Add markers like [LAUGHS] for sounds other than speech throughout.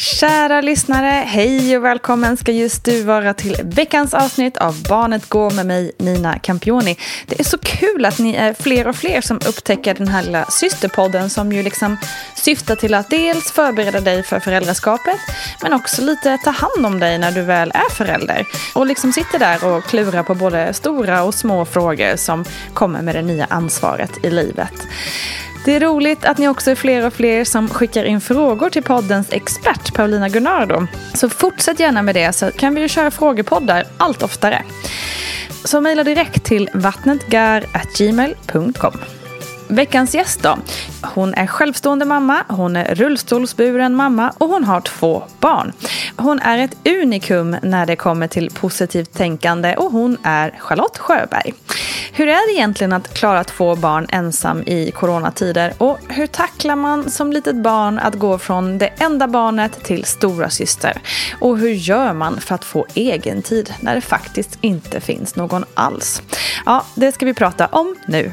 Kära lyssnare, hej och välkommen ska just du vara till veckans avsnitt av Barnet går med mig, Nina Campioni. Det är så kul att ni är fler och fler som upptäcker den här lilla systerpodden som ju liksom syftar till att dels förbereda dig för föräldraskapet men också lite ta hand om dig när du väl är förälder. Och liksom sitter där och klurar på både stora och små frågor som kommer med det nya ansvaret i livet. Det är roligt att ni också är fler och fler som skickar in frågor till poddens expert Paulina Gunnardo. Så fortsätt gärna med det så kan vi ju köra frågepoddar allt oftare. Så mejla direkt till vattnetgar.gmail.com. Veckans gäst då? Hon är självstående mamma, hon är rullstolsburen mamma och hon har två barn. Hon är ett unikum när det kommer till positivt tänkande och hon är Charlotte Sjöberg. Hur är det egentligen att klara två barn ensam i coronatider och hur tacklar man som litet barn att gå från det enda barnet till stora syster? Och hur gör man för att få egen tid när det faktiskt inte finns någon alls? Ja, det ska vi prata om nu.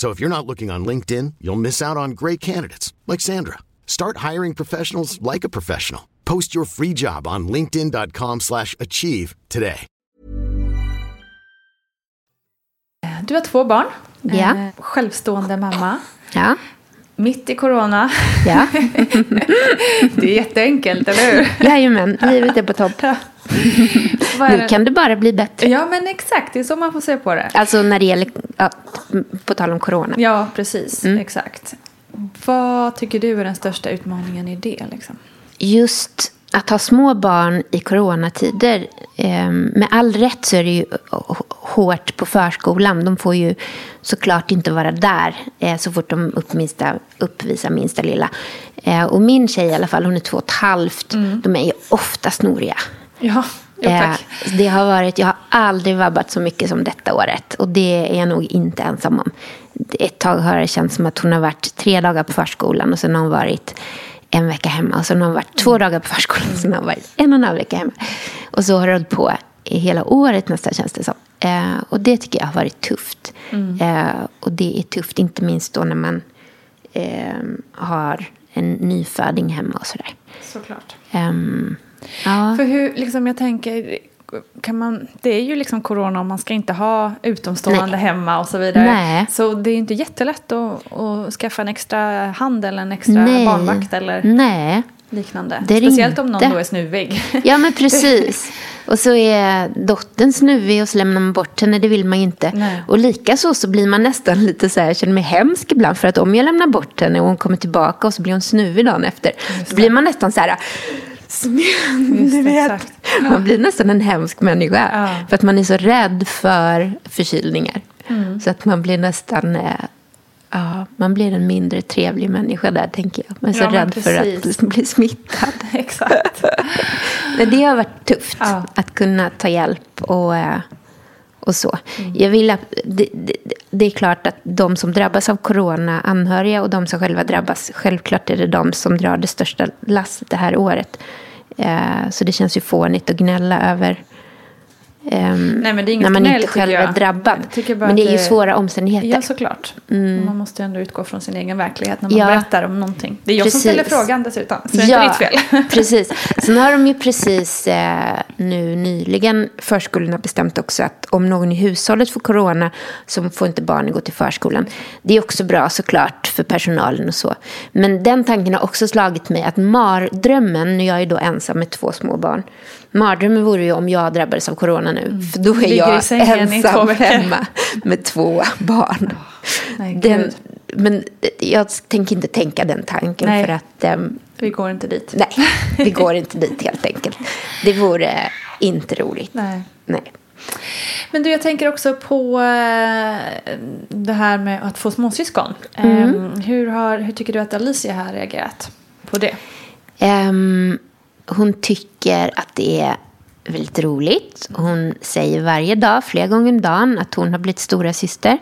So if you're not looking on LinkedIn, you'll miss out on great candidates like Sandra. Start hiring professionals like a professional. Post your free job on linkedin.com/achieve today. Du har två barn. Ja. Eh, självstående mamma. Ja. Mitt i corona. Ja. [LAUGHS] Det är jätteenkelt, eller hur? Jajamän, livet är på topp. [LAUGHS] Nu det? kan det bara bli bättre. Ja, men exakt. Det är så man får se på det. Alltså när det gäller, ja, på tal om corona. Ja, precis. Mm. Exakt. Vad tycker du är den största utmaningen i det? Liksom? Just att ha små barn i coronatider. Eh, med all rätt så är det ju hårt på förskolan. De får ju såklart inte vara där eh, så fort de upp minsta, uppvisar minsta lilla. Eh, och min tjej i alla fall, hon är två och ett halvt. De är ju ofta snoriga. Ja, jo, Eh, det har varit, jag har aldrig vabbat så mycket som detta året. Och det är jag nog inte ensam om. Ett tag har det känts som att hon har varit tre dagar på förskolan och sen har hon varit en vecka hemma. Och sen har hon varit två dagar på förskolan och sen har hon varit en och en halv vecka hemma. Och så har det hållit på i hela året nästan känns det som. Eh, och det tycker jag har varit tufft. Eh, och det är tufft inte minst då när man eh, har en nyföding hemma och sådär. Såklart. Ehm, Ja. För hur, liksom jag tänker, kan man, det är ju liksom corona och man ska inte ha utomstående Nej. hemma och så vidare. Nej. Så det är inte jättelätt att, att skaffa en extra hand eller en extra barnvakt eller Nej. liknande. Det Speciellt om någon inte. då är snuvig. Ja, men precis. Och så är dottern snuvig och så lämnar man bort henne, det vill man ju inte. Nej. Och likaså så blir man nästan lite så här, jag känner mig hemsk ibland för att om jag lämnar bort henne och hon kommer tillbaka och så blir hon snuvig dagen efter, då blir man nästan så här, Vet. exakt. Man blir nästan en hemsk människa. Ja. För att man är så rädd för förkylningar. Mm. Så att man blir nästan, eh, ja, man blir en mindre trevlig människa där tänker jag. Man är så Ja, rädd för att bli smittad. [LAUGHS] Exakt. Men det har varit tufft att kunna ta hjälp och, eh, och så. Mm. Jag vill att, det, det, det är klart att de som drabbas av corona, anhöriga och de som själva drabbas, självklart är det de som drar det största lasset det här året. Eh, så det känns ju fånigt att gnälla över ehm, Nej, men det är inget när man inte själv är jag. drabbad. Tycker bara Men det är ju svåra omständigheter. Ja, såklart. Man måste ändå utgå från sin egen verklighet när man Ja. berättar om någonting. Det är jag Precis. som ställer frågan dessutom, så det är ja, inte ditt fel. [LAUGHS] precis. Sen har de ju precis eh, nu nyligen, förskolorna bestämt också att om någon i hushållet får corona så får inte barnen gå till förskolan. Det är också bra såklart för personalen och så. Men den tanken har också slagit mig att mardrömmen, nu jag är då ensam med två små barn, mardrömmen vore ju om jag drabbades av corona nu. För då är jag ensam hemma med två barn. Nej, Den, men jag tänker inte tänka den tanken Nej. för att ehm, Vi går inte dit. Nej, det går inte dit helt enkelt. Det vore inte roligt. Nej. Nej. Men du, jag tänker också på eh, det här med att få småsyskon. Mm. Eh, hur, har, hur tycker du att Alicia har reagerat på det? Ehm, hon tycker att det är väldigt roligt. Hon säger varje dag, flera gånger om dagen, att hon har blivit stora syster.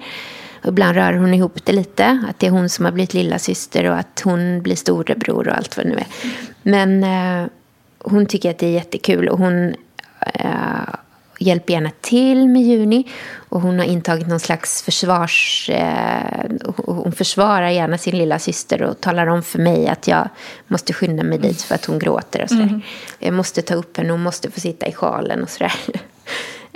Och ibland rör hon ihop det lite. Att det är hon som har blivit lilla syster och att hon blir storebror och allt vad det nu är. Men eh, hon tycker att det är jättekul och hon eh, hjälper gärna till med Juni. Och hon har intagit någon slags försvars... Eh, hon försvarar gärna sin lilla syster och talar om för mig att jag måste skynda mig dit för att hon gråter och sådär. Jag måste ta upp henne, hon måste få sitta i sjalen och sådär. [LAUGHS]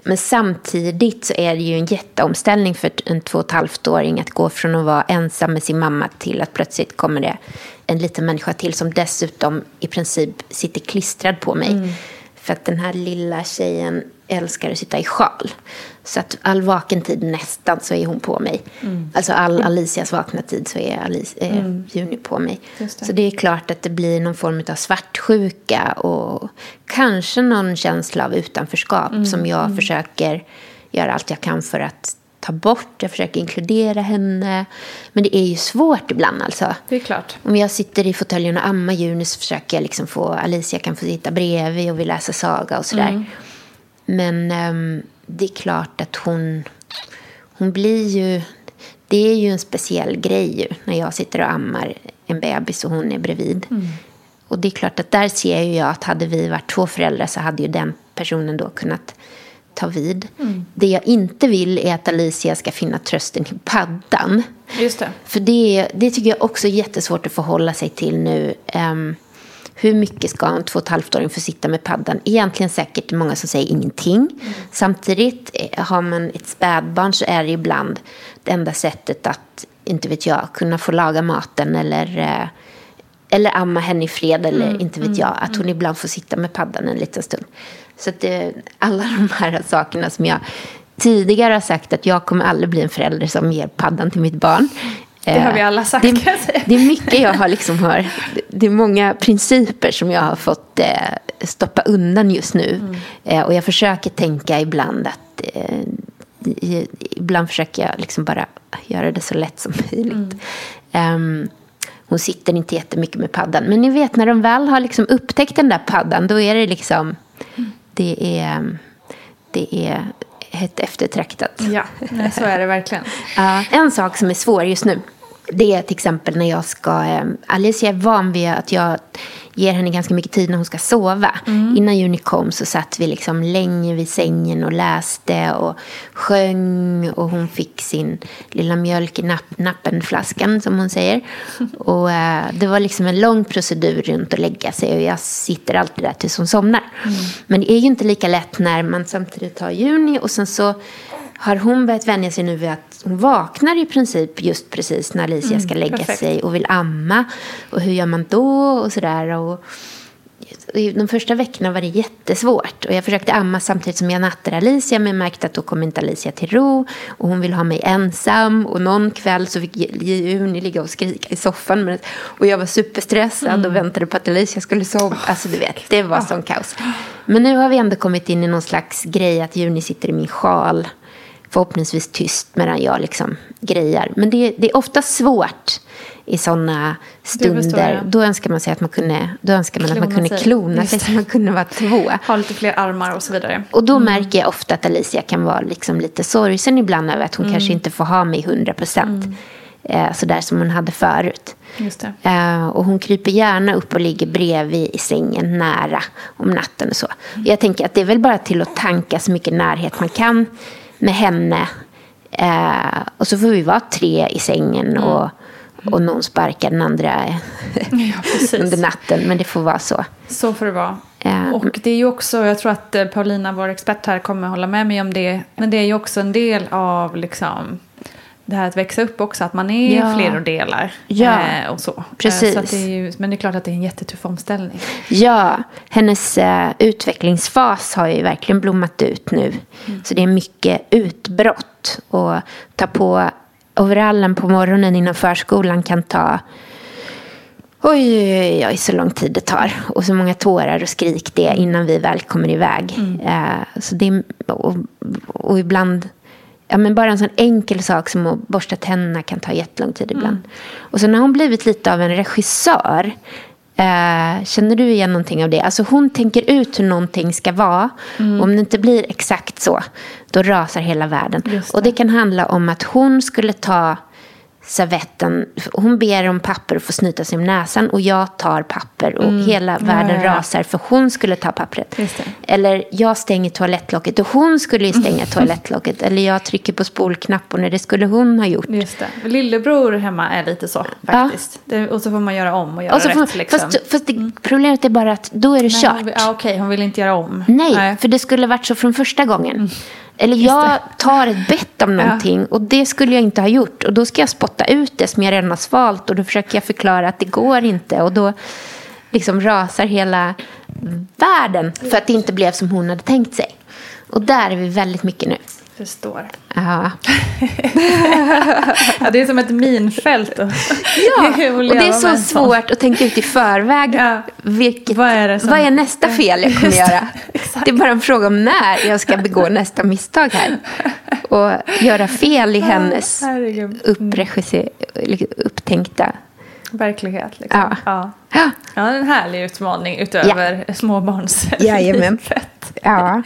Men samtidigt så är det ju en jätteomställning för en två och ett halvt åring att gå från att vara ensam med sin mamma till att plötsligt kommer det en liten människa till som dessutom i princip sitter klistrad på mig. För att den här lilla tjejen älskar att sitta i sjal. Så att all vaken tid nästan så är hon på mig. Alltså all Alicias vakna tid så är Alice, eh, Juni på mig. Det. Så det är klart att det blir någon form av svartsjuka och kanske någon känsla av utanförskap som jag försöker göra allt jag kan för att ta bort. Jag försöker inkludera henne. Men det är ju svårt ibland alltså. Det är klart. Om jag sitter i fåtöljen och ammar Juni så försöker jag liksom få Alicia kan få sitta bredvid och vi läser saga och sådär. Men ehm, det är klart att hon, hon blir ju... Det är ju en speciell grej ju, när jag sitter och ammar en bebis och hon är bredvid. Och det är klart att där ser ju jag att hade vi varit två föräldrar så hade ju den personen då kunnat ta vid. Det jag inte vill är att Alicia ska finna trösten i paddan. Just det. För det, det tycker jag också är jättesvårt att förhålla sig till nu. Ehm, hur mycket ska en två och ett halvt-åring få sitta med paddan? Egentligen säkert många som säger ingenting. Samtidigt eh, har man ett spädbarn så är det ibland det enda sättet att, inte vet jag, kunna få laga maten eller, eh, eller amma henne i fred eller inte vet jag. Att hon ibland får sitta med paddan en liten stund. Så att det, alla [LAUGHS] de här sakerna som jag tidigare har sagt att jag kommer aldrig bli en förälder som ger paddan till mitt barn. Det har vi Eh, alla sagt, Det, det är mycket jag har liksom har, det är många principer som jag har fått eh, stoppa undan just nu. Mm. Eh, och jag försöker tänka ibland att eh, ibland försöker jag liksom bara göra det så lätt som möjligt. Mm. Ehm, hon sitter inte jättemycket med paddan. Men ni vet när de väl har liksom upptäckt den där paddan då är det liksom det är, det är hett eftertraktat. Ja, så är det verkligen. [LAUGHS] En sak som är svår just nu, det är till exempel när jag ska... Eh, Alicia är van vid att jag ger henne ganska mycket tid när hon ska sova. Mm. Innan Juni kom så satt vi liksom länge vid sängen och läste och sjöng. Och hon fick sin lilla mjölk i napp, nappenflaskan som hon säger. [LAUGHS] Och eh, det var liksom en lång procedur runt att lägga sig. Och jag sitter alltid där tills hon somnar. Mm. Men det är ju inte lika lätt när man samtidigt har Juni och sen så har hon börjat vänja sig nu vid att hon vaknar i princip just precis när Alicia ska lägga perfekt. sig och vill amma. Och hur gör man då och sådär. Och de första veckorna var det jättesvårt. Och jag försökte amma samtidigt som jag nattade Alicia. Men jag märkte att då kom inte Alicia till ro. Och hon ville ha mig ensam. Och någon kväll så fick Juni ligga och skrika i soffan. Och jag var superstressad och väntade på att Alicia skulle sova. Alltså du vet, det var sån kaos. Men nu har vi ändå kommit in i någon slags grej att Juni sitter i min sjal. Förhoppningsvis tyst medan jag liksom grejar. Men det, det är ofta svårt i sådana stunder. Då önskar man sig att man kunde, då önskar man att man Klona kunde sig. klona sig så man kunde vara två. Ha lite fler armar och så vidare. Och då märker jag ofta att Alicia kan vara liksom lite sorgsen ibland över att hon Mm. kanske inte får ha mig 100 procent. Eh, sådär som hon hade förut. Just det. Eh, och hon kryper gärna upp och ligger bredvid i sängen nära om natten och så. Jag tänker att det är väl bara till att tanka så mycket närhet man kan med henne. Eh, och så får vi vara tre i sängen och, och någon sparkar den andra eh, [LAUGHS] Ja, under natten. Men det får vara så. Så får det vara. Ja. Och det är ju också, jag tror att eh, Paulina, vår expert här, kommer hålla med mig om det. Men det är ju också en del av liksom det här att växa upp också, att man är Ja. fler och delar. Ja. Eh, och så. Precis. Eh, så att det är ju, men det är klart att det är en jättetuff omställning. Ja, hennes eh, utvecklingsfas har ju verkligen blommat ut nu. Så det är mycket utbrott. Och ta på overallen på morgonen innan förskolan kan ta Oj, oj, oj, så lång tid det tar. Och så många tårar och skrik det innan vi väl kommer iväg. Eh, så det är, och, och ibland, ja men bara en sån enkel sak som att borsta tänderna kan ta jättelång tid ibland. Och sen har hon blivit lite av en regissör. Eh, känner du igen någonting av det? Alltså hon tänker ut hur någonting ska vara. Om det inte blir exakt så, då rasar hela världen. Just Och det kan handla om att hon skulle ta servetten. Hon ber om papper och får snyta sig om näsan och jag tar papper och hela världen Mm. ja, ja. rasar för hon skulle ta pappret. Eller jag stänger toalettlocket och hon skulle ju stänga [LAUGHS] toalettlocket. Eller jag trycker på spolknappen och det skulle hon ha gjort. Just det. Lillebror hemma är lite så faktiskt. Det, och så får man göra om och göra Och rätt. Liksom. fast, fast det, problemet är bara att då är det Nej, kört. hon vill, ja, okej, hon vill inte göra om. Nej, för det skulle varit så från första gången. Eller jag tar ett bett om någonting och det skulle jag inte ha gjort. Och då ska jag spotta ut det som jag redan har svalt och då försöker jag förklara att det går inte. Och då liksom rasar hela världen för att det inte blev som hon hade tänkt sig. Och där är vi väldigt mycket nu. Förstår. Ja, [LAUGHS] Ja, det är som ett minfält. Och, ja. [LAUGHS] och det är så svårt att tänka ut i förväg. Ja. Vilket, Vad är det som- vad är nästa fel jag kommer göra? [LAUGHS] exakt. Det är bara en fråga om när jag ska begå nästa misstag här. Och göra fel i hennes eller upptänkta. Verklighet. Liksom. Ja. Ja. Ja. en härlig utmaning utöver ja. småbarns Jajamän. livet. Ja.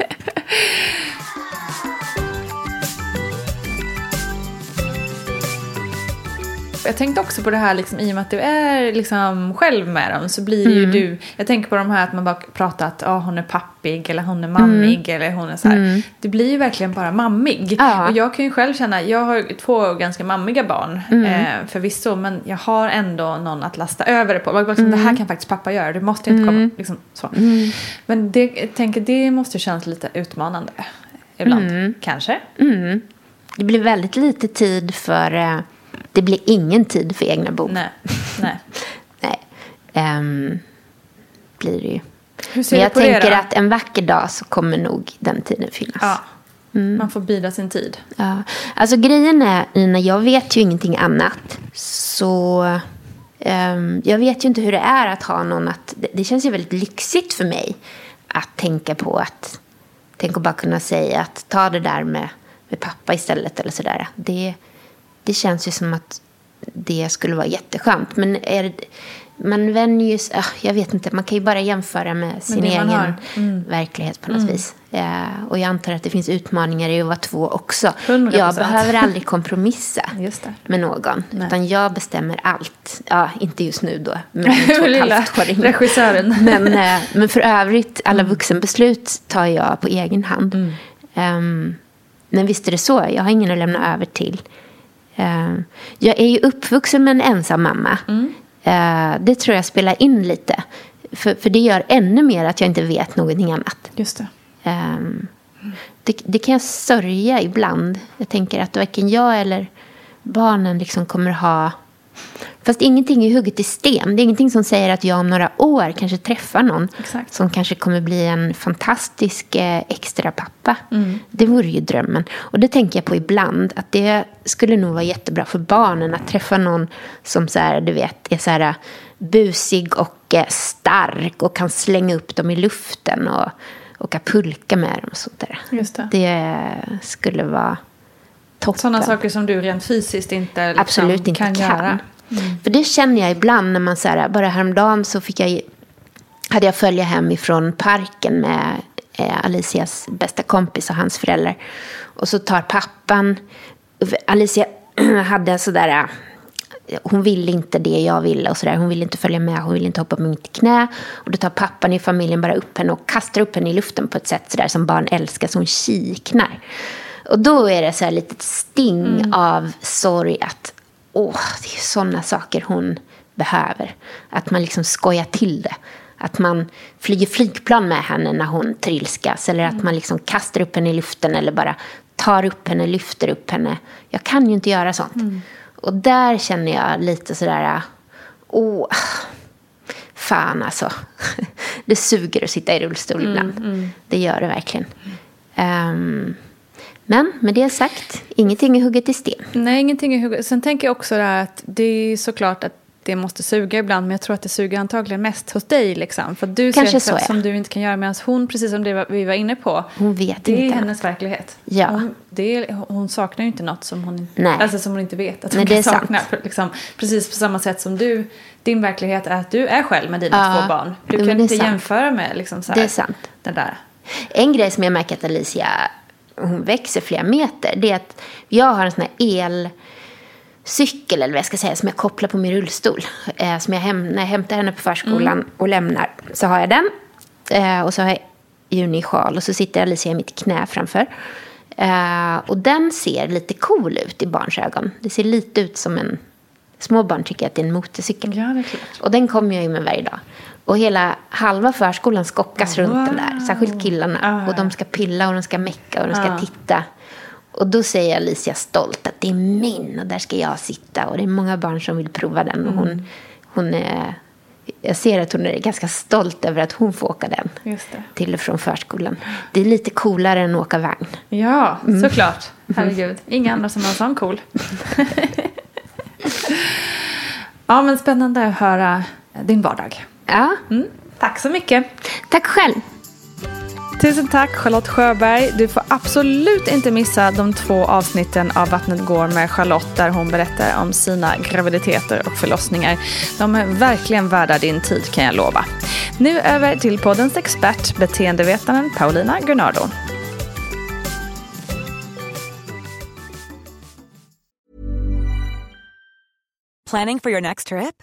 Jag tänkte också på det här, liksom, i och med att du är liksom, själv med dem så blir ju du... Jag tänker på de här att man bara pratar att ah, hon är pappig eller hon är mammig eller hon är så här. Det blir ju verkligen bara mammig. Ja. Och jag kan ju själv känna, jag har två ganska mammiga barn eh, förvisso men jag har ändå någon att lasta över det på. Bara Liksom, Det här kan faktiskt pappa göra, du måste inte komma. Liksom, så. Men det, jag tänker, det måste kännas lite utmanande ibland. Kanske. Mm. Det blir väldigt lite tid för... Det blir ingen tid för egna behov. Nej. [LAUGHS] Nej. Nej. Ehm, blir det ju. Hur ser Men du jag på det tänker då? att en vacker dag så kommer nog den tiden finnas. Ja. Man får bida sin tid. Ja. Alltså grejen är, Ina, jag vet ju ingenting annat. Så ehm, jag vet ju inte hur det är att ha någon att... Det, det känns ju väldigt lyxigt för mig att tänka på att... Tänk att bara kunna säga att ta det där med, med pappa istället eller sådär. Det, det känns ju som att det skulle vara jätteskönt. Men är man vänjer ju ah, jag vet inte, man kan ju bara jämföra med sin man egen. Mm. verklighet på något vis. Eh, och jag antar att det finns utmaningar i att vara två också. 100%. Jag behöver aldrig kompromissa [LAUGHS] med någon. Nej. Utan jag bestämmer allt. Ja, inte just nu då. Med [LAUGHS] två Lilla regissören. [LAUGHS] Men, eh, men för övrigt, alla Mm. vuxenbeslut tar jag på egen hand. Ehm, men visst är det så. Jag har ingen att lämna över till. Ehm, jag är ju uppvuxen med en ensam mamma. Mm. Eh, det tror jag spelar in lite. För, för det gör ännu mer att jag inte vet någonting annat. Just det. Ehm, det, det kan jag sörja ibland. Jag tänker att varken jag eller barnen liksom kommer ha... Fast ingenting är hugget i sten. Det är ingenting som säger att jag om några år kanske träffar någon Exakt. som kanske kommer bli en fantastisk eh, extra pappa. Det vore ju drömmen. Och det tänker jag på ibland. Att det skulle nog vara jättebra för barnen att träffa någon som så här, du vet, är så här busig och eh, stark och kan slänga upp dem i luften och åka pulka med dem och sånt där. Det. Det skulle vara toppen. Sådana saker som du rent fysiskt inte liksom Absolut inte kan, kan. göra. För det känner jag ibland när man så här, bara häromdagen så fick jag, hade jag följa hem ifrån parken med eh, Alicias bästa kompis och hans föräldrar. Och så tar pappan, Alicia [CLEARS THROAT] hade sådär, eh, hon ville inte det jag ville och sådär. Hon ville inte följa med, hon ville inte hoppa på mitt knä. Och då tar pappan i familjen bara upp henne och kastar upp henne i luften på ett sätt sådär som barn älskar, så hon kiknar. Och då är det så här litet sting av sorg att åh, det är sådana saker hon behöver. Att man liksom skojar till det. Att man flyger flygplan med henne när hon trilskas. Eller att man liksom kastar upp henne i luften eller bara tar upp henne, lyfter upp henne. Jag kan ju inte göra sånt. Och där känner jag lite sådär, åh, fan alltså. [LAUGHS] Det suger att sitta i rullstol ibland. Det gör det verkligen. Ehm, men med det sagt, ingenting är hugget i sten. Nej, ingenting i huvudet. Sen tänker jag också det här att det är såklart att det måste suga ibland, men jag tror att det suger antagligen mest hos dig. Liksom. För du Kanske ser så, sätt ja. som du inte kan göra, medan hon, precis som det vi var inne på, Hon vet det är inte hennes verklighet. Ja. Hon, det är, hon saknar ju inte något som hon, Nej. alltså som hon inte vet att hon Nej, kan är sakna. Liksom, precis på samma sätt som du, din verklighet är att du är själv med dina Ja. två barn. Du kan är inte sant. jämföra med liksom, så här, Det är sant. den där. En grej som jag märker att Alicia hon växer flera meter. Det är att jag har en sån här elcykel eller vad jag ska säga som jag kopplar på min rullstol. Eh, som jag hem, när jag hämtar henne på förskolan och lämnar så har jag den. Eh, och så har jag Juni i sjal och så sitter Alicia i mitt knä framför. Eh, och den ser lite cool ut i barns ögon. Det ser lite ut som en... Små barn tycker att det är en motorcykel. Ja, det är klart. Och den kommer jag ju med varje dag. Och hela halva förskolan skockas runt den där. Särskilt killarna. Ah, och de ska pilla och de ska mecka och de ska Ah. titta. Och då säger Alicia stolt att det är min och där ska jag sitta. Och det är många barn som vill prova den. Och Mm. hon, hon är, jag ser att hon är ganska stolt över att hon får åka den. Till och från förskolan. Det är lite coolare än att åka vagn. Ja, Mm. såklart. Herregud. Inga andra som har en sån cool. [LAUGHS] ja, men spännande att höra din vardag. Ja, Mm. Tack så mycket. tack själv. Tusen tack Charlotte Sjöberg. Du får absolut inte missa de två avsnitten av Vattnet går med Charlotte där hon berättar om sina graviditeter och förlossningar. De är verkligen värda din tid kan jag lova. Nu över till poddens expert, beteendevetaren Paulina Gunnardo. Planning for your next trip?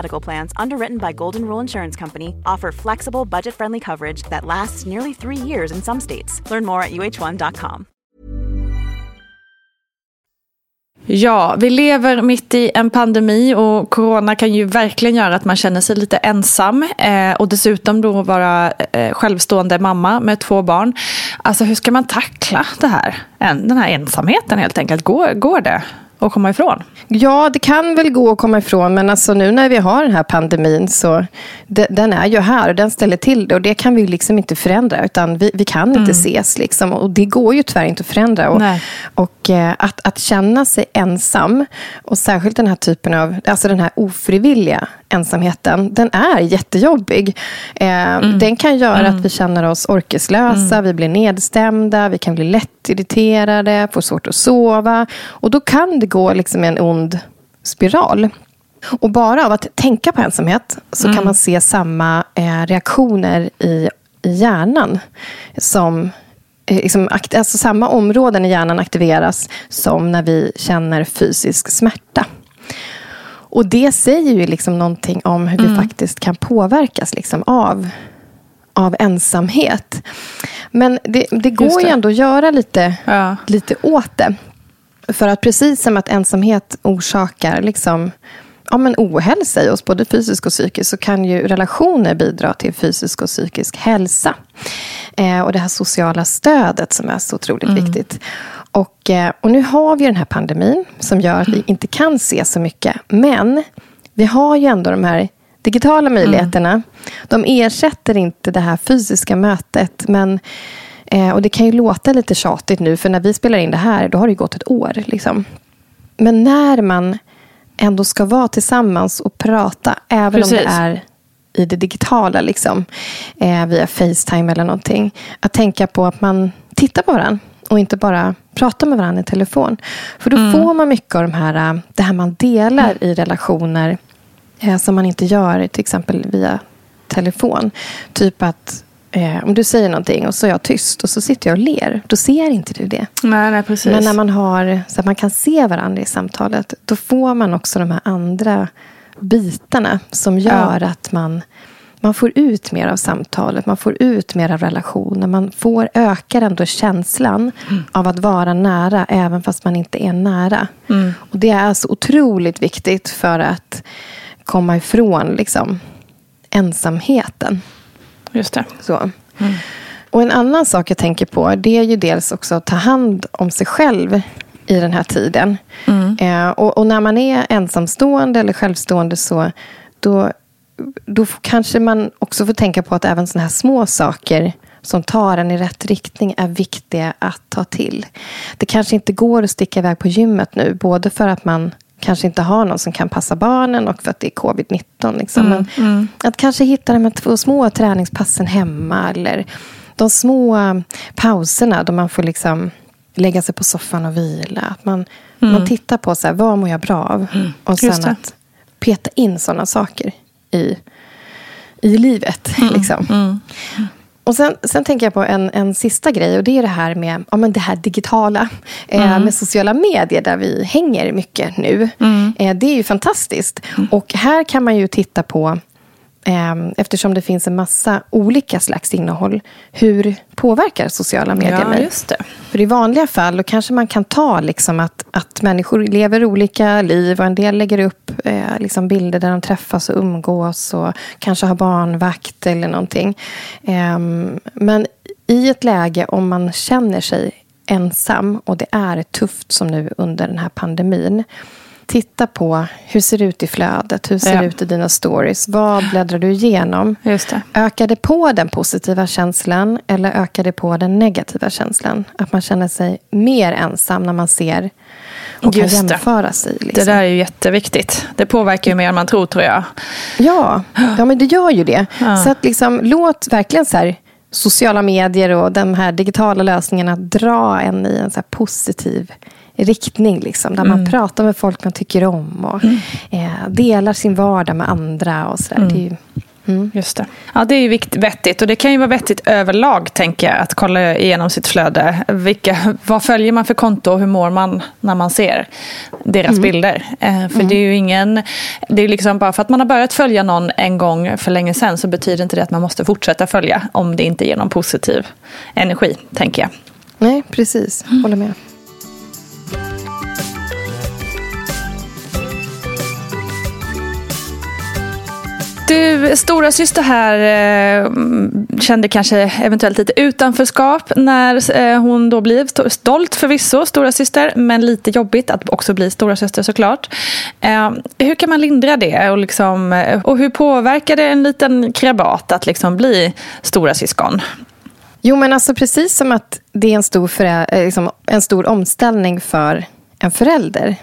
Medical Plans, underwritten by Golden Rule Insurance Company, offer flexible, budget friendly coverage that lasts nearly three years in some states. Learn more at uh1.com. Ja, vi lever mitt i en pandemi och corona kan ju verkligen göra att man känner sig lite ensam. Eh, och dessutom då vara eh, självstående mamma med två barn. Alltså hur ska man tackla det här? Den här ensamheten helt enkelt. Går, går det? Att komma ifrån? Ja, det kan väl gå att komma ifrån, men alltså nu när vi har den här pandemin så de, den är ju här och den ställer till det och det kan vi liksom inte förändra, utan vi, vi kan inte mm. ses liksom och det går ju tyvärr inte att förändra. Och, och eh, att, att känna sig ensam och särskilt den här typen av, alltså den här ofrivilliga ensamheten, den är jättejobbig. Eh, mm. Den kan göra mm. att vi känner oss orkeslösa, mm. vi blir nedstämda, vi kan bli lättirriterade, får svårt att sova. Och då kan det gå liksom en ond spiral. Och bara av att tänka på ensamhet så kan mm. man se samma eh, reaktioner i, i hjärnan som eh, Liksom, alltså samma områden i hjärnan aktiveras som när vi känner fysisk smärta. Och det säger ju liksom någonting om hur mm. vi faktiskt kan påverkas liksom av, av ensamhet. Men det, det går det. ju ändå att göra lite, ja. lite åt det. För att precis som att ensamhet orsakar liksom, ja, men ohälsa i oss, både fysiskt och psykiskt, så kan ju relationer bidra till fysisk och psykisk hälsa. Eh, och det här sociala stödet som är så otroligt mm. viktigt. Och, eh, och nu har vi den här pandemin som gör att vi inte kan se så mycket. Men vi har ju ändå de här digitala möjligheterna. Mm. De ersätter inte det här fysiska mötet. Men, eh, och det kan ju låta lite tjatigt nu, för när vi spelar in det här, då har det gått ett år. Liksom. Men när man ändå ska vara tillsammans och prata, även Precis. om det är i det digitala, liksom, eh, via Facetime eller någonting. Att tänka på att man tittar på varandra och inte bara prata med varandra i telefon. För då mm. får man mycket av de här, äh, det här man delar mm. i relationer eh, som man inte gör till exempel via telefon. Typ att eh, om du säger någonting och så är jag tyst och så sitter jag och ler. Då ser inte du det. Nej, nej, precis. Men när man har så att man kan se varandra i samtalet. Då får man också de här andra bitarna som gör ja. att man man får ut mer av samtalet, man får ut mer av relationen. Man får, ökar ändå känslan mm. av att vara nära, även fast man inte är nära. Mm. Och Det är så otroligt viktigt för att komma ifrån liksom, ensamheten. Just det. Så. Mm. Och En annan sak jag tänker på, det är ju dels också att ta hand om sig själv i den här tiden. Mm. Eh, och, och, när man är ensamstående eller självstående så då då kanske man också får tänka på att även sådana här små saker som tar en i rätt riktning är viktiga att ta till. Det kanske inte går att sticka iväg på gymmet nu, både för att man kanske inte har någon som kan passa barnen och för att det är covid-19. Liksom. Mm, mm. Att kanske hitta de här två små träningspassen hemma eller de små pauserna då man får liksom lägga sig på soffan och vila. Att man, mm. man tittar på så här, vad mår jag bra av? Mm. Och sen att peta in sådana saker i, i livet. Mm. Liksom. Mm. Och sen, sen tänker jag på en, en sista grej och det är det här med ja, men det här digitala. Eh, Mm. med sociala medier där vi hänger mycket nu. Mm. Eh, det är ju fantastiskt. Och här kan man ju titta på, eh, eftersom det finns en massa olika slags innehåll, hur påverkar sociala medier Ja, mig? just det. För i vanliga fall då kanske man kan ta liksom att, att människor lever olika liv och en del lägger upp eh, liksom bilder där de träffas och umgås och kanske har barnvakt eller någonting. Ehm, men i ett läge om man känner sig ensam och det är tufft som nu under den här pandemin. Titta på hur ser det ut i flödet, hur ser Ja. det ut i dina stories, vad bläddrar du igenom? Just det. Ökar det på den positiva känslan eller ökar det på den negativa känslan? Att man känner sig mer ensam när man ser och Just kan det. jämföra sig. Liksom. Det där är ju jätteviktigt. Det påverkar ju mer än man tror, tror jag. Ja, ja men det gör ju det. Ja. Så att liksom, låt verkligen så här, sociala medier och de här digitala lösningarna dra en i en så positiv riktning. Liksom, där man Mm. pratar med folk man tycker om och eh, delar sin vardag med andra. Och så. Det är ju, mm. Just det. Ja, det är ju vettigt. Och det kan ju vara vettigt överlag, tänker jag, att kolla igenom sitt flöde. Vilka, vad följer man för konto och hur mår man när man ser deras Mm. bilder? Eh, för det är ju ingen... Det är liksom bara för att man har börjat följa någon en gång för länge sedan så betyder inte det att man måste fortsätta följa om det inte ger någon positiv energi, tänker jag. Nej, precis. Håller med. Du, stora syster här eh, kände kanske eventuellt lite utanförskap när eh, hon då blev sto- stolt förvisso, stora syster, men lite jobbigt att också bli stora syster såklart. Eh, hur kan man lindra det och, liksom, och hur påverkar det en liten krabat att liksom bli stora syskon? Jo, men alltså precis som att det är en stor, förä- liksom, en stor omställning för en förälder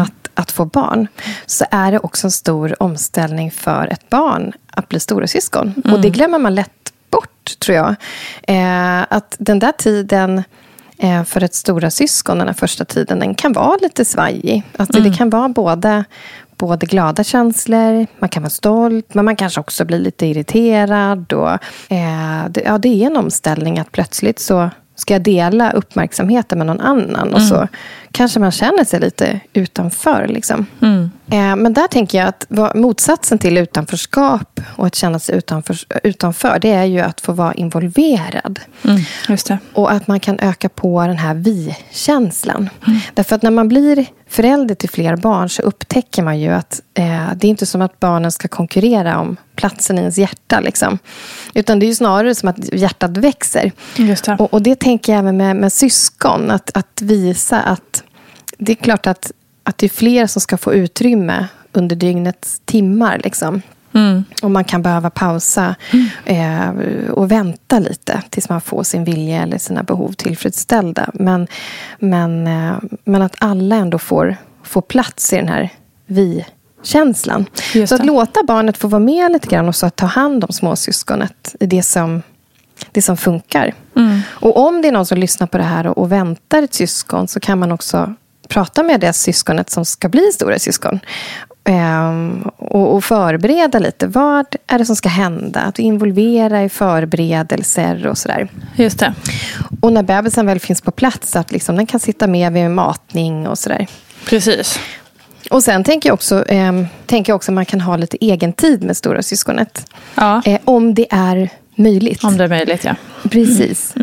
att, att få barn, så är det också en stor omställning för ett barn att bli stora syskon. Och det glömmer man lätt bort, tror jag. Eh, att den där tiden eh, för ett stora syskon, den här första tiden, den kan vara lite svajig. Alltså, Det kan vara både, både glada känslor, man kan vara stolt, men man kanske också blir lite irriterad. Och, eh, det, ja, det är en omställning att plötsligt så ska jag dela uppmärksamheten med någon annan. Och så kanske man känner sig lite utanför. Liksom. Eh, men där tänker jag att vad, motsatsen till utanförskap och att känna sig utanför, utanför, det är ju att få vara involverad. Just det. Och att man kan öka på den här vi-känslan. Därför att när man blir förälder till fler barn så upptäcker man ju att eh, det är inte som att barnen ska konkurrera om platsen i ens hjärta. Liksom. Utan det är ju snarare som att hjärtat växer. Just det. Och, och det tänker jag även med, med syskon. Att, att visa att det är klart att, att det är fler som ska få utrymme under dygnets timmar. Liksom. Mm. Och man kan behöva pausa eh, och vänta lite tills man får sin vilja eller sina behov tillfredsställda. Men, men, eh, men att alla ändå får, får plats i den här vi-känslan. Just Så att låta barnet få vara med lite grann och så att ta hand om småsyskonet i det som, det som funkar. Mm. Och om det är någon som lyssnar på det här och, och väntar ett syskon så kan man också prata med det syskonet som ska bli stora syskon. Ehm, och, och förbereda lite. Vad är det som ska hända? Att involvera i förberedelser och sådär. Just det. Och när bebisen väl finns på plats, att liksom den kan sitta med vid matning och sådär. Precis. Och sen tänker jag också, ehm, tänker jag också att man kan ha lite egen tid med stora syskonet. Ja, Eh, om det är möjligt. om det är möjligt, ja. Precis.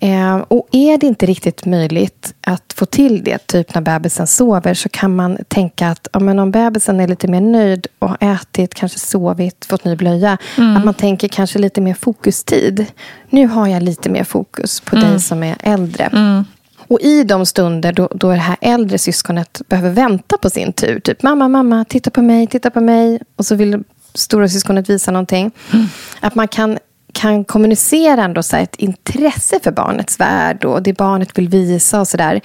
Eh, och är det inte riktigt möjligt att få till det, typ när bebisen sover, så kan man tänka att ja, men om bebisen är lite mer nöjd och har ätit, kanske sovit, fått ny blöja, att man tänker kanske lite mer fokustid. Nu har jag lite mer fokus på dig som är äldre. Och i de stunder då, då det här äldre syskonet behöver vänta på sin tur, typ mamma, mamma, titta på mig, titta på mig, och så vill stora syskonet visa någonting. Att man kan, kan kommunicera ändå så ett intresse för barnets värld och det barnet vill visa och sådär.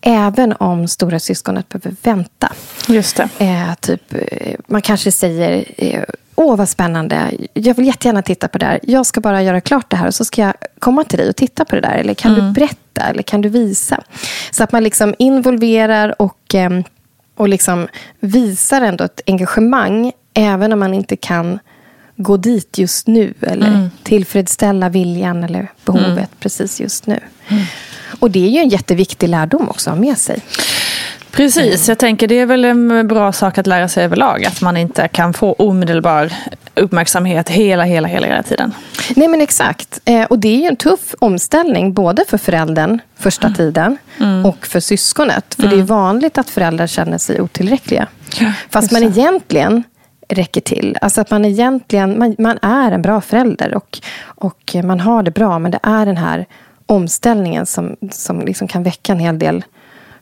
Även om stora syskonet behöver vänta. Just det. Eh, typ, eh, man kanske säger eh, Åh, vad spännande. Jag vill jättegärna titta på det här. Jag ska bara göra klart det här och så ska jag komma till dig och titta på det där. Eller kan du berätta? Eller kan du visa? Så att man liksom involverar och, eh, och liksom visar ändå ett engagemang även om man inte kan gå dit just nu. Eller mm. tillfredsställa viljan eller behovet mm. precis just nu. Mm. Och det är ju en jätteviktig lärdom också att ha med sig. Precis, jag tänker det är väl en bra sak att lära sig överlag. Att man inte kan få omedelbar uppmärksamhet hela, hela, hela, hela tiden. Nej men exakt. Eh, och det är ju en tuff omställning både för föräldern första mm. tiden mm. och för syskonet. För mm. det är mm. vanligt att föräldrar känner sig otillräckliga. Ja, Fast man egentligen räcker till. Alltså att man egentligen man, man, är en bra förälder och, och man har det bra. Men det är den här omställningen som, som liksom kan väcka en hel del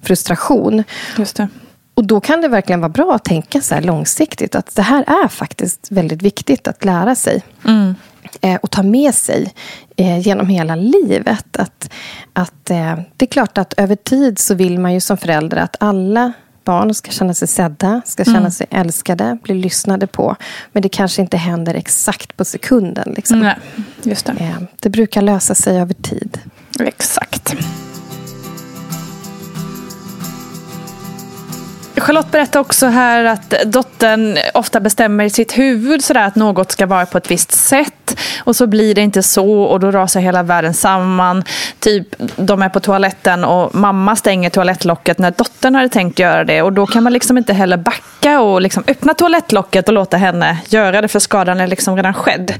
frustration. Just det. Och då kan det verkligen vara bra att tänka så långsiktigt. Att det här är faktiskt väldigt viktigt att lära sig. Mm. Eh, och ta med sig eh, genom hela livet. Att, att, eh, det är klart att över tid så vill man ju som förälder att alla barn ska känna sig sedda, ska känna mm. sig älskade, bli lyssnade på. Men det kanske inte händer exakt på sekunden. Liksom. Nej, just det. Eh, det brukar lösa sig över tid. Exakt. Charlotte berättar också här att dottern ofta bestämmer i sitt huvud sådär att något ska vara på ett visst sätt. Och så blir det inte så och då rasar hela världen samman. Typ, de är på toaletten och mamma stänger toalettlocket när dottern hade tänkt göra det. Och då kan man liksom inte heller backa och liksom öppna toalettlocket och låta henne göra det för skadan är liksom redan skedd.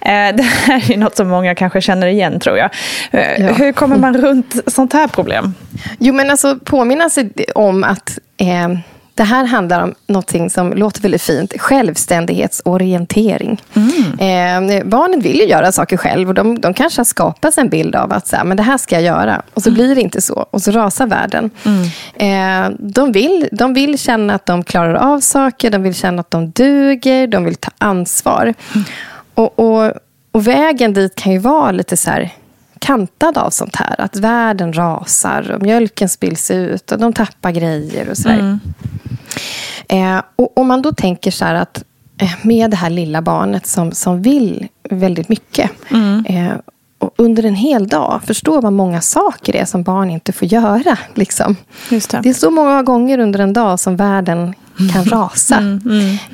Eh, det här är något som många kanske känner igen tror jag. Eh, ja. Hur kommer man runt sånt här problem? Jo men alltså påminna sig om att Eh, det här handlar om något som låter väldigt fint. Självständighetsorientering. Mm. Eh, barnen vill ju göra saker själv och de, de kanske har skapat en bild av att så här, men det här ska jag göra. Och så mm. blir det inte så. Och så rasar världen. Mm. Eh, de, vill, de vill känna att de klarar av saker. De vill känna att de duger. De vill ta ansvar. Mm. Och, och, och, vägen dit kan ju vara lite så här kantad av sånt här. Att världen rasar och mjölken spills ut och de tappar grejer och sådär. Mm. Eh, och om man då tänker så här att eh, med det här lilla barnet som, som vill väldigt mycket. Mm. Eh, och under en hel dag förstå vad många saker det är som barn inte får göra. Liksom. Det. det. är så många gånger under en dag som världen kan [LAUGHS] rasa. Mm,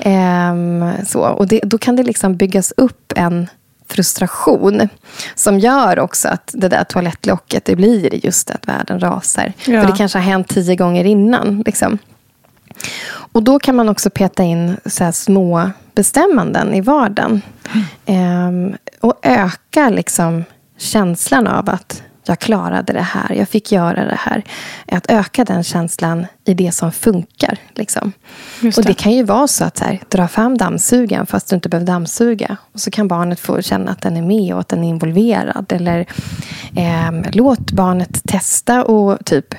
mm. Eh, så, och det, då kan det liksom byggas upp en frustration som gör också att det där toalettlocket, det blir just att världen rasar. Ja. För det kanske har hänt tio gånger innan. Liksom. Och då kan man också peta in så små bestämmanden i vardagen. Mm. Eh, och öka liksom känslan av att jag klarade det här, jag fick göra det här. Att öka den känslan i det som funkar. Liksom. Det. Och det kan ju vara så att så här, dra fram dammsugaren fast du inte behöver dammsuga. Och så kan barnet få känna att den är med och att den är involverad. Eller eh, låt barnet testa och typ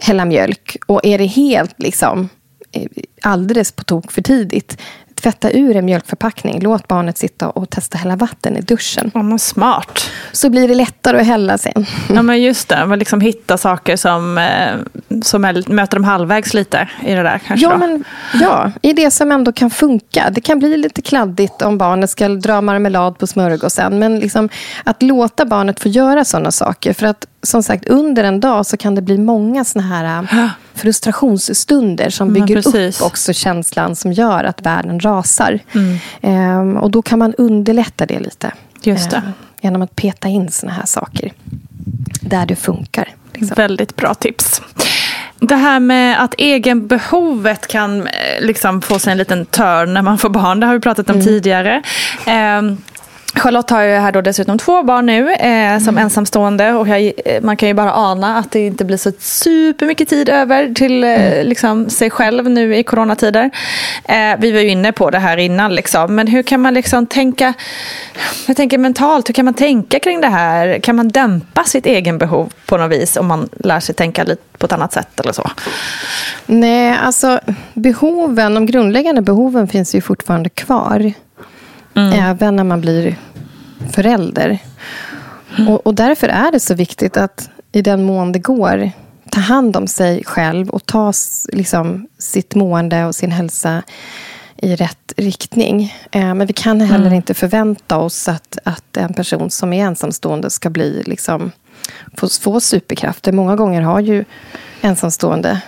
hälla mjölk. Och är det helt liksom eh, alldeles på tok för tidigt tvätta ur en mjölkförpackning. Låt barnet sitta och testa hälla vatten i duschen. Ja, smart. Så blir det lättare att hälla sen. Ja, men just det. Man liksom hitta saker som, eh, som är, möter dem halvvägs lite i det där. Kanske ja, men, ja, i det som ändå kan funka. Det kan bli lite kladdigt om barnet ska dra marmelad på smörgåsen. Men liksom, att låta barnet få göra sådana saker. För att som sagt, under en dag så kan det bli många såna här äh, frustrationsstunder som bygger upp också känslan som gör att världen rasar. Mm. Ehm, och då kan man underlätta det lite. Just det. Ehm, genom att peta in såna här saker där det funkar. Liksom. Väldigt bra tips. Det här med att egenbehovet kan eh, liksom få sig en liten törn när man får barn, det har vi pratat om mm. tidigare. Um, Charlotte har ju här då dessutom två barn nu eh, som mm. ensamstående och jag, eh, man kan ju bara ana att det inte blir så supermycket tid över till eh, mm. liksom, sig själv nu i coronatider. Eh, vi var ju inne på det här innan, liksom. men hur kan man liksom tänka, jag tänker mentalt, hur kan man tänka kring det här? Kan man dämpa sitt egen behov på något vis om man lär sig tänka lite på ett annat sätt eller så? Nej, alltså behoven, de grundläggande behoven finns ju fortfarande kvar. Mm. Även när man blir förälder. Mm. Och, och, därför är det så viktigt att i den mån det går ta hand om sig själv och ta liksom, sitt mående och sin hälsa i rätt riktning. Eh, men vi kan heller mm. inte förvänta oss att, att en person som är ensamstående ska bli liksom, få, få superkrafter. Många gånger har ju ensamstående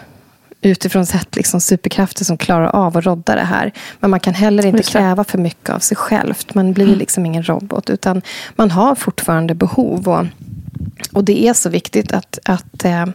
utifrån sett liksom superkrafter som klarar av att rodda det här. Men man kan heller inte kräva för mycket av sig själv. Man blir mm. liksom ingen robot. Utan man har fortfarande behov. Och, och det är så viktigt att, att eh,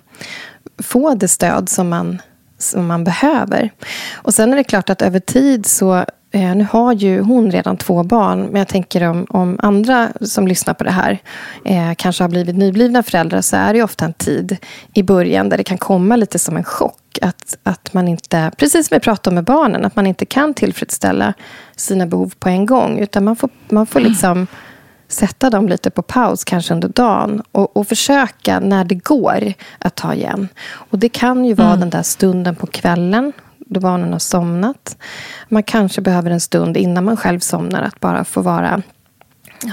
få det stöd som man, som man behöver. Och sen är det klart att över tid så nu har ju hon redan två barn, men jag tänker om, om andra som lyssnar på det här eh, kanske har blivit nyblivna föräldrar så är det ofta en tid i början där det kan komma lite som en chock. Att, att man inte, precis som vi pratade om med barnen, att man inte kan tillfredsställa sina behov på en gång. Utan man får, man får liksom sätta dem lite på paus, kanske under dagen och, och försöka, när det går, att ta igen. Och Det kan ju vara mm. den där stunden på kvällen då barnen har somnat. Man kanske behöver en stund innan man själv somnar att bara få vara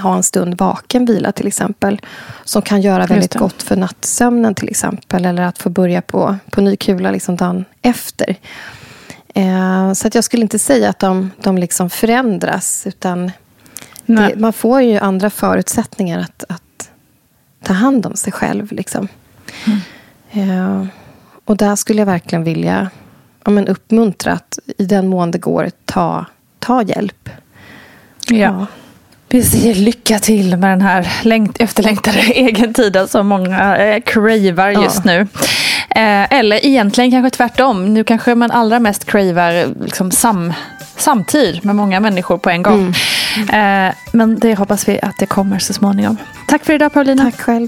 ha en stund vaken vila till exempel. Som kan göra väldigt gott för nattsömnen till exempel. Eller att få börja på, på ny kula liksom dagen efter. Eh, så att jag skulle inte säga att de, de liksom förändras. Utan det, man får ju andra förutsättningar att, att ta hand om sig själv. Liksom. Mm. Eh, och där skulle jag verkligen vilja ja, men uppmuntra att i den mån det går, ta, ta hjälp. Ja. ja. Vi säger lycka till med den här längt, efterlängtade [LAUGHS] egentiden som många eh, cravar just ja. nu. Eh, eller egentligen kanske tvärtom. Nu kanske man allra mest cravar liksom sam, samtid med många människor på en gång. Mm. Eh, men det hoppas vi att det kommer så småningom. Tack för idag Paulina. Tack själv.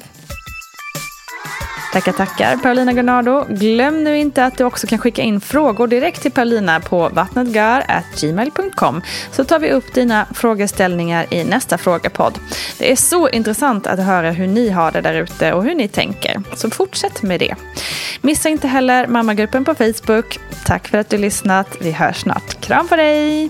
Tackar, tackar Paulina Granado. Glöm nu inte att du också kan skicka in frågor direkt till Paulina på vattnetgar.gmail.com så tar vi upp dina frågeställningar i nästa frågepodd. Det är så intressant att höra hur ni har det där ute och hur ni tänker. Så fortsätt med det. Missa inte heller mammagruppen på Facebook. Tack för att du lyssnat. Vi hörs snart. Kram på dig!